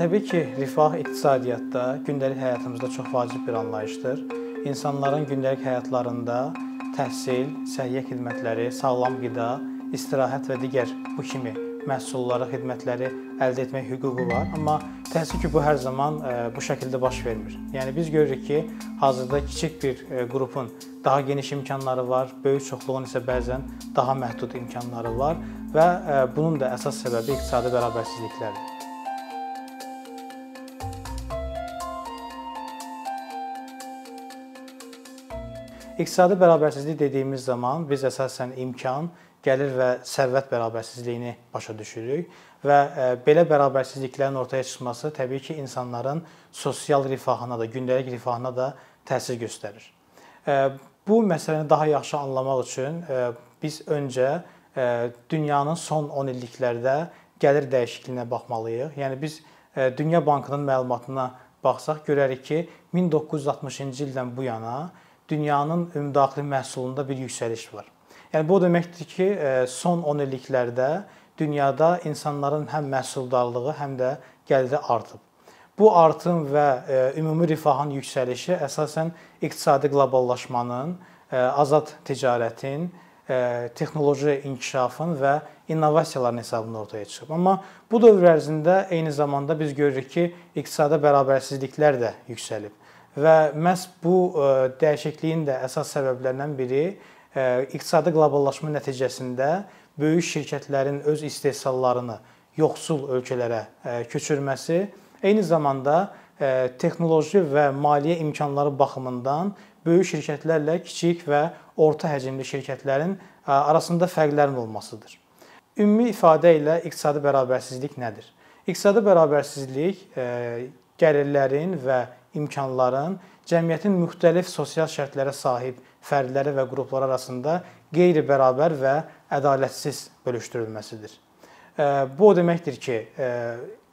Təbii ki, rifah iqtisadiyyatda, gündəlik həyatımızda çox vacib bir anlayışdır. İnsanların gündəlik həyatlarında təhsil, səhiyyə xidmətləri, sağlam qida, istirahət və digər bu kimi məhsulları, xidmətləri əldə etmək hüququ var, amma təəssüf ki, bu hər zaman e, bu şəkildə baş vermir. Yəni biz görürük ki, hazırda kiçik bir e, qrupun daha geniş imkanları var, böyük çoxluğun isə bəzən daha məhdud imkanları var və e, bunun da əsas səbəbi iqtisadi bərabərsizliklərdir. İqtisadi bərabərsizlik dediyimiz zaman biz əsasən imkan, gəlir və sərvət bərabərsizliyini başa düşürük və e, belə bərabərsizliklərin ortaya çıxması təbii ki, insanların sosial rifahına da, gündəlik rifahına da təsir göstərir. E, bu məsələni daha yaxşı anlamaq üçün e, biz öncə dünyanın son 10 illiklərdə gəlir dəyişikliyinə baxmalıyıq. Yəni biz Dünya Bankının məlumatına baxsaq görərik ki, 1960-cı ildən bu yana dünyanın ümumdaxili məhsulunda bir yüksəliş var. Yəni bu o deməkdir ki, e, son 10 illiklərdə dünyada insanların həm məhsuldarlığı, həm də gəliri artıb. Bu artım və e, ümumi rifahın yüksəlişi əsasən iqtisadi qloballaşmanın, e, azad ticarətin, texnoloji inkişafın və innovasiyaların hesabında ortaya çıxıb. Amma bu dövr ərzində eyni zamanda biz görürük ki, iqtisadi bərabərsizliklər də yüksəlib. Və məhz bu dəyişikliyin də əsas səbəblərindən biri iqtisadi qloballaşma nəticəsində böyük şirkətlərin öz istehsallarını yoxsul ölkələrə köçürməsi, eyni zamanda texnoloji və maliyyə imkanları baxımından böyük şirkətlərlə kiçik və orta həcmli şirkətlərin arasında fərqlərin olmasıdır. Ümumi ifadə ilə iqtisadi bərabərsizlik nədir? İqtisadi bərabərsizlik gəlirlərin və imkanların cəmiyyətin müxtəlif sosial şərtlərə sahib fərdləri və qruplar arasında qeyri-bərabər və ədalətsiz bölüşdürülməsidir. Bu o deməkdir ki,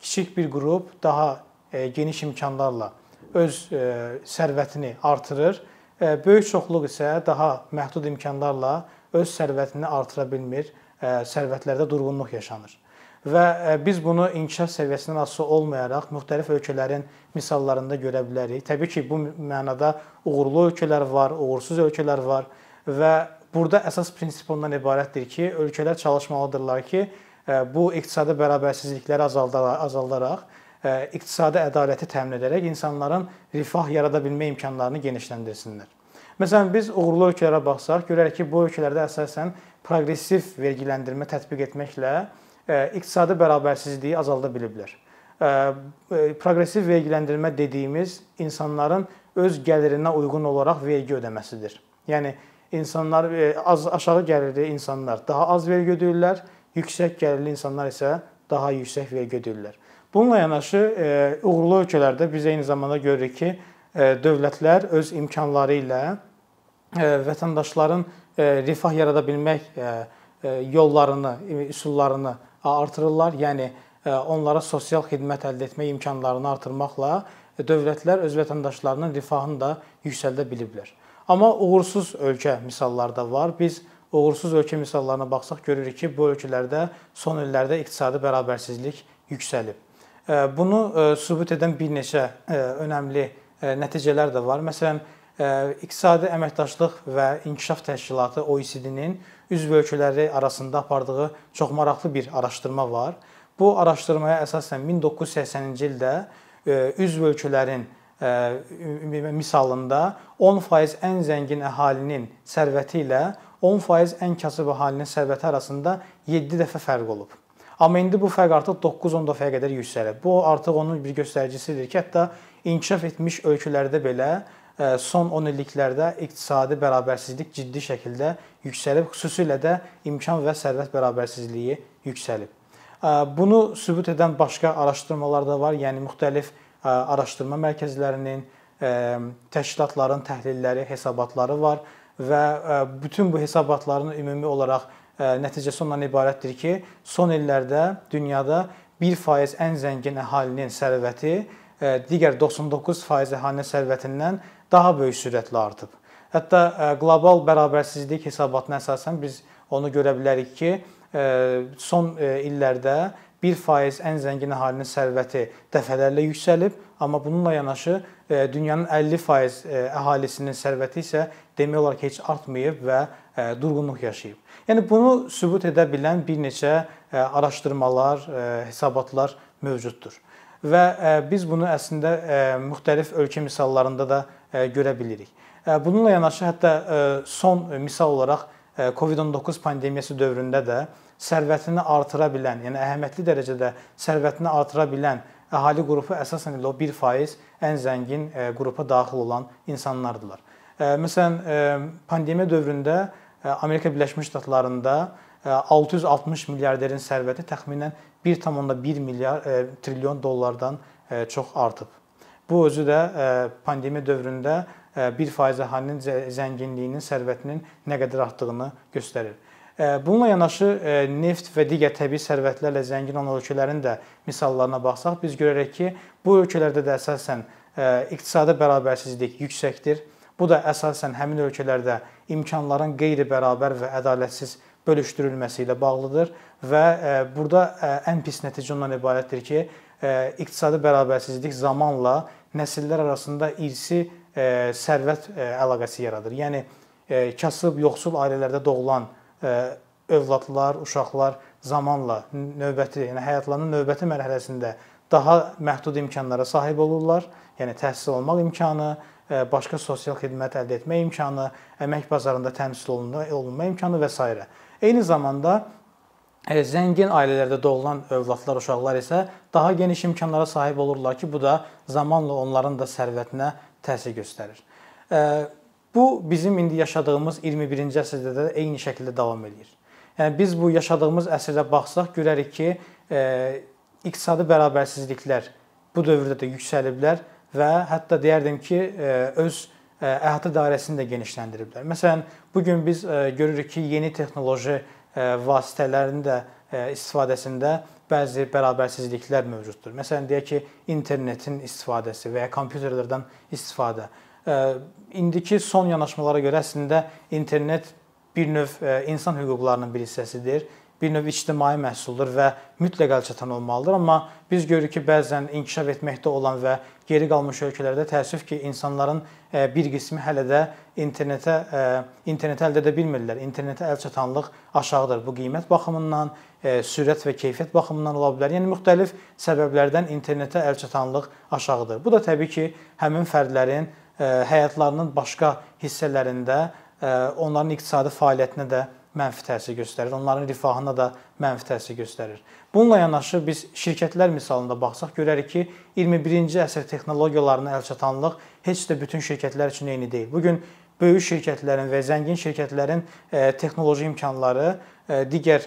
kiçik bir qrup daha geniş imkanlarla öz sərvətini artırır, böyük çoxluq isə daha məhdud imkanlarla öz sərvətini artıra bilmir, sərvətlərdə durğunluq yaşanır və e, biz bunu inkişaf səviyyəsindən asılı olmayaraq müxtəlif ölkələrin misallarında görə bilərik. Təbii ki, bu mənada uğurlu ölkələr var, uğursuz ölkələr var və burada əsas prinsip ondan ibarətdir ki, ölkələr çalışmalıdırlar ki, e, bu iqtisadi bərabərsizlikləri azaldaraq, e, iqtisadi ədaləti təmin edərək insanların rifah yarada bilmə imkanlarını genişləndirsinlər. Məsələn, biz uğurlu ölkələrə baxsaq, görərik ki, bu ölkələrdə əsasən proqressiv vergiləndirmə tətbiq etməklə iqtisadi bərabərsizliyi azalda biliblər. Proqressiv vergiləndirmə dediyimiz insanların öz gəlirinə uyğun olaraq vergi ödəməsidir. Yəni insanlar az aşağı gəlirli insanlar daha az vergi ödəyirlər, yüksək gəlirli insanlar isə daha yüksək vergi ödəyirlər. Bununla yanaşı uğurlu ölkələrdə biz eyni zamanda görürük ki, dövlətlər öz imkanları ilə vətəndaşların rifah yarada bilmək yollarını, üsullarını artırırlar. Yəni e, onlara sosial xidmət əldə etmə imkanlarını artırmaqla dövlətlər öz vətəndaşlarının rifahını da yüksəldə biliblər. Amma uğursuz ölkə misalları da var. Biz uğursuz ölkə misallarına baxsaq görürük ki, bu ölkələrdə son illərdə iqtisadi bərabərsizlik yüksəlib. E, bunu e, sübut edən bir neçə önəmli nəticələr də var. Məsələn, İqtisadi Əməkdaşlıq və İnkişaf Təşkilatı OECD-nin üzv ölkələri arasında apardığı çox maraqlı bir araşdırma var. Bu araşdırmaya əsasən 1980-ci ildə üzv ölkələrin misalında 10% ən zəngin əhalinin sərvəti ilə 10% ən kasıb əhalinin sərvəti arasında 7 dəfə fərq olub. Amma indi bu fərq artıq 9-10 dəfəyə qədər yüksəlib. Bu artıq onun bir göstəricisidir ki, hətta inkişaf etmiş ölkələrdə belə son 10 illiklərdə iqtisadi bərabərsizlik ciddi şəkildə yüksəlib, xüsusilə də imkan və sərvət bərabərsizliyi yüksəlib. Bunu sübut edən başqa araşdırmalar da var, yəni müxtəlif araşdırma mərkəzlərinin, təşkilatların təhlilləri, hesabatları var və bütün bu hesabatların ümumi olaraq nəticəsi ondan ibarətdir ki, son illərdə dünyada 1% ən zəngin əhalinin sərvəti digər 99% əhalinin sərvətindən daha böyük sürətlə artıb. Hətta e, qlobal bərabərsizlik hesabatına əsasən biz onu görə bilərik ki, e, son e, illərdə 1% ən zəngin əhalinin sərvəti dəfələrlə yüksəlib, amma bununla yanaşı dünyanın 50% əhalisinin sərvəti isə demək olar ki, heç artmayıb və durğunluq yaşayıb. Yəni bunu sübut edə bilən bir neçə araşdırmalar, hesabatlar mövcuddur. Və biz bunu əslində müxtəlif ölkə misallarında da görə bilirik. Bununla yanaşı hətta son misal olaraq COVID-19 pandemiyası dövründə də sərvətini artıra bilən, yəni əhəmiyyətli dərəcədə sərvətini artıra bilən əhali qrupu əsasən elə o 1% ən zəngin qrupa daxil olan insanlardılar. Məsələn, pandemiya dövründə Amerika Birləşmiş Ştatlarında 660 milyarderin sərvəti təxminən 1.1 milyar trilyon dollardan çox artıb. Bu özü də pandemiya dövründə 1% əhalinin zənginliyinin, sərvətinin nə qədər artdığını göstərir. Bununla yanaşı neft və digər təbii sərvətlərlə zəngin olan ölkələrin də misallarına baxsaq, biz görərək ki, bu ölkələrdə də əsasən iqtisadi bərabərsizlik yüksəkdir. Bu da əsasən həmin ölkələrdə imkanların qeyri-bərabər və ədalətsiz bölüşdürülməsi ilə bağlıdır və burada ən pis nəticə ondan ibarətdir ki, iqtisadi bərabərsizlik zamanla nəsillər arasında irsi sərvət əlaqəsi yaradır. Yəni kasıb, yoxsul ailələrdə doğulan övladlar, uşaqlar zamanla növbəti, yəni həyatlarının növbəti mərhələsində daha məhdud imkanlara sahib olurlar. Yəni təhsil almaq imkanı, başqa sosial xidmət əldə etmə imkanı, əmək bazarında təmsil olunma imkanı və s. Eyni zamanda zəngin ailələrdə doğulan övladlar, uşaqlar isə daha geniş imkanlara sahib olurlar ki, bu da zamanla onların da sərvətinə təsir göstərir. Bu bizim indi yaşadığımız 21-ci əsrdə də eyni şəkildə davam edir. Yəni biz bu yaşadığımız əsrdə baxsaq görərik ki, iqtisadi bərabərsizliklər bu dövrdə də yüksəliblər və hətta deyərdim ki, öz əhatə dairəsini də genişləndiriblər. Məsələn, bu gün biz görürük ki, yeni texnoloji vasitələrinin də istifadəsində bəzi bərabərsizliklər mövcuddur. Məsələn, deyək ki, internetin istifadəsi və ya kompüterlərdən istifadə. İndiki son yanaşmalara görə əslində internet bir növ insan hüquqlarının bir hissəsidir bir növ ictimai məhsuldur və mütləq əlçatan olmalıdır. Amma biz görürük ki, bəzən inkişaf etməkdə olan və geri qalmış ölkələrdə təəssüf ki, insanların bir qismi hələ də internetə interneti əldə edə bilmirlər. İnternetə əlçatanlıq aşağıdır. Bu qiymət baxımından, sürət və keyfiyyət baxımından ola bilər. Yəni müxtəlif səbəblərdən internetə əlçatanlıq aşağıdır. Bu da təbii ki, həmin fərdlərin həyatlarının başqa hissələrində onların iqtisadi fəaliyyətinə də mənfi təsir göstərir, onların rifahına da mənfi təsir göstərir. Bununla yanaşı biz şirkətlər misalında baxsaq görərik ki, 21-ci əsr texnologiyalarına əlçatanlıq heç də bütün şirkətlər üçün eyni deyil. Bu gün böyük şirkətlərin və zəngin şirkətlərin texnoloji imkanları digər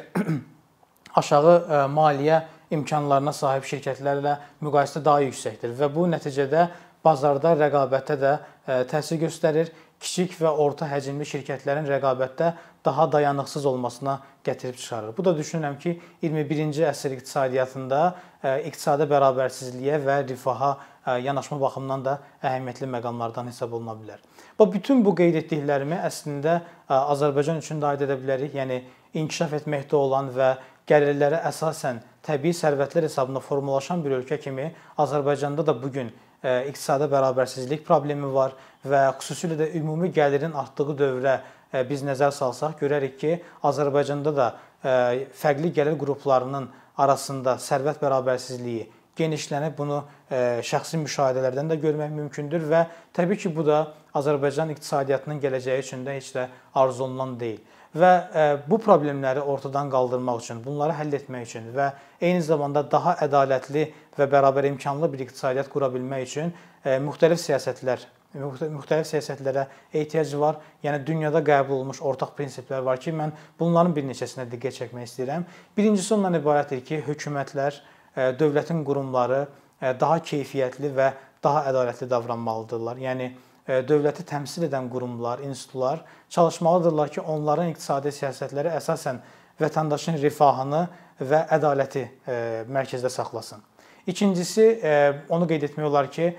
aşağı maliyyə imkanlarına sahib şirkətlərlə müqayisədə daha yüksəkdir və bu nəticədə bazarda rəqabətə də təsir göstərir kiçik və orta həcmli şirkətlərin rəqabətdə daha dayanıqsız olmasına gətirib çıxarır. Bu da düşünürəm ki, 21-ci əsr iqtisadiyyatında e, iqtisadi bərabərsizliyə və rifaha e, yanaşma baxımından da əhəmiyyətli məqamlardan hesab oluna bilər. Və bütün bu qeyd etdiklərimi əslində e, Azərbaycan üçün də aid edə bilərik. Yəni inkişaf etməkdə olan və gəlirləri əsasən təbii sərvətlər hesabına formalaşan bir ölkə kimi Azərbaycanda da bu gün iqtisadi bərabərsizlik problemi var və xüsusilə də ümumi gəlirin artdığı dövrə biz nəzər salsaq görərik ki, Azərbaycanda da fərqli gəlir qruplarının arasında sərvət bərabərsizliyi genişlənib. Bunu şəxsi müşahidələrdən də görmək mümkündür və təbii ki, bu da Azərbaycan iqtisadiyyatının gələcəyi üçün də heç də arzulanan deyil və bu problemləri ortadan qaldırmaq üçün, bunları həll etmək üçün və eyni zamanda daha ədalətli və bərabər imkanlı bir iqtisadiyyat qura bilmək üçün müxtəlif siyasətlər müxtəlif siyasətlərə ehtiyac var. Yəni dünyada qəbul olunmuş ortaq prinsiplər var ki, mən bunların bir neçəsinə diqqət çəkmək istəyirəm. Birincisi ondan ibarətdir ki, hökumətlər, e, dövlətin qurumları e, daha keyfiyyətli və daha ədalətli davranmalıdırlar. Yəni e, dövləti təmsil edən qurumlar, institutlar çalışmalıdırlar ki, onların iqtisadi siyasətləri əsasən vətəndaşın rifahını və ədaləti mərkəzdə saxlasın. İkincisi, onu qeyd etmək olar ki,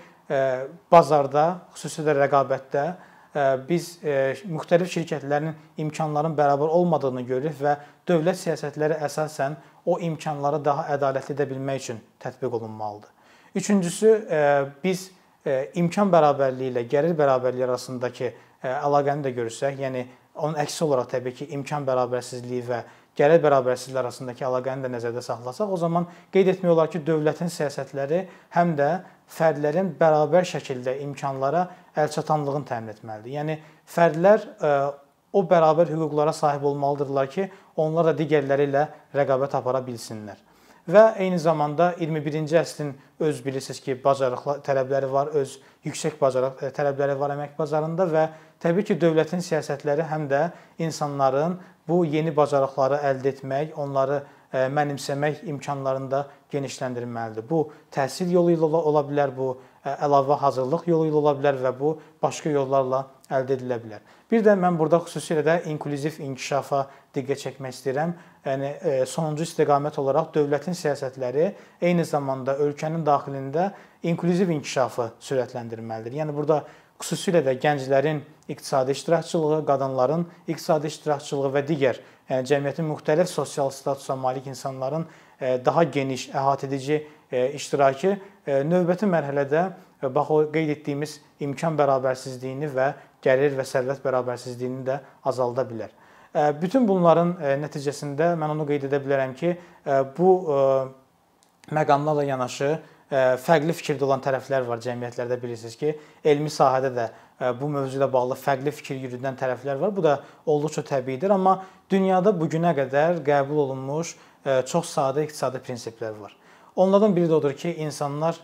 bazarda, xüsusilə rəqabətdə biz müxtəlif şirkətlərin imkanların bərabər olmadığını görürük və dövlət siyasətləri əsasən o imkanları daha ədalətli edə bilmək üçün tətbiq olunmalıdır. Üçüncüsü, biz imkan bərabərliyi ilə gəlir bərabərliyi arasındakı əlaqəni də görsək, yəni onun əksi olaraq təbii ki, imkan bərabərsizliyi və gəlir bərabərsizliyi arasındakı əlaqəni də nəzərdə saxlasaq, o zaman qeyd etmək olar ki, dövlətin siyasətləri həm də fərdlərin bərabər şəkildə imkanlara əlçatanlığını təmin etməlidir. Yəni fərdlər o bərabər hüquqlara sahib olmalıdırlar ki, onlar da digərləri ilə rəqabət apara bilsinlər. Və eyni zamanda 21-ci əsrin öz bilirsiniz ki, bacarıqlı tələbləri var, öz yüksək bacarıq e, tələbləri var əmək bazarında və təbii ki, dövlətin siyasətləri həm də insanların bu yeni bacarıqları əldə etmək, onları e, mənimsəmək imkanlarını da genişləndirməlidir. Bu təhsil yolu ilə ola bilər, bu e, əlavə hazırlıq yolu ilə ola bilər və bu başqa yollarla əldə edilə bilər. Bir də mən burada xüsusilə də inklüziv inkişafa diqqət çəkmək istəyirəm. Yəni e, sonuncu istiqamət olaraq dövlətin siyasətləri eyni zamanda ölkənin daxilində inklüziv inkişafı sürətləndirməlidir. Yəni burada xüsusilə də gənclərin iqtisadi iştirakçılığı, qadınların iqtisadi iştirakçılığı və digər yəni cəmiyyətin müxtəlif sosial statusa malik insanların e, daha geniş, əhatəedici iştirakı növbəti mərhələdə bax o qeyd etdiyimiz imkan bərabərsizliyini və gəlir və sərvət bərabərsizliyini də azalda bilər. Bütün bunların nəticəsində mən onu qeyd edə bilərəm ki, bu məqamlarla yanaşı fərqli fikirdə olan tərəflər var cəmiyyətlərdə bilirsiniz ki, elmi sahədə də bu mövzu ilə bağlı fərqli fikir yürüdən tərəflər var. Bu da olduqca təbiidir, amma dünyada bu günə qədər qəbul olunmuş çox sadə iqtisadi prinsiplər var. Onlardan biri də odur ki, insanlar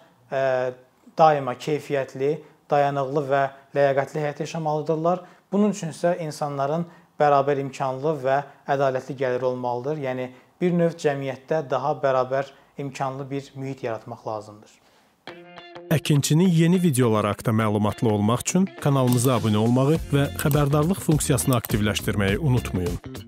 daima keyfiyyətli, dayanıqlı və ləyaqətli həyat yaşamalıdırlar. Bunun üçün isə insanların bərabər imkanlı və ədalətli gəliri olmalıdır. Yəni bir növ cəmiyyətdə daha bərabər imkanlı bir mühit yaratmaq lazımdır. Əkinçinin yeni videoları haqqında məlumatlı olmaq üçün kanalımıza abunə olmağı və xəbərdarlıq funksiyasını aktivləşdirməyi unutmayın.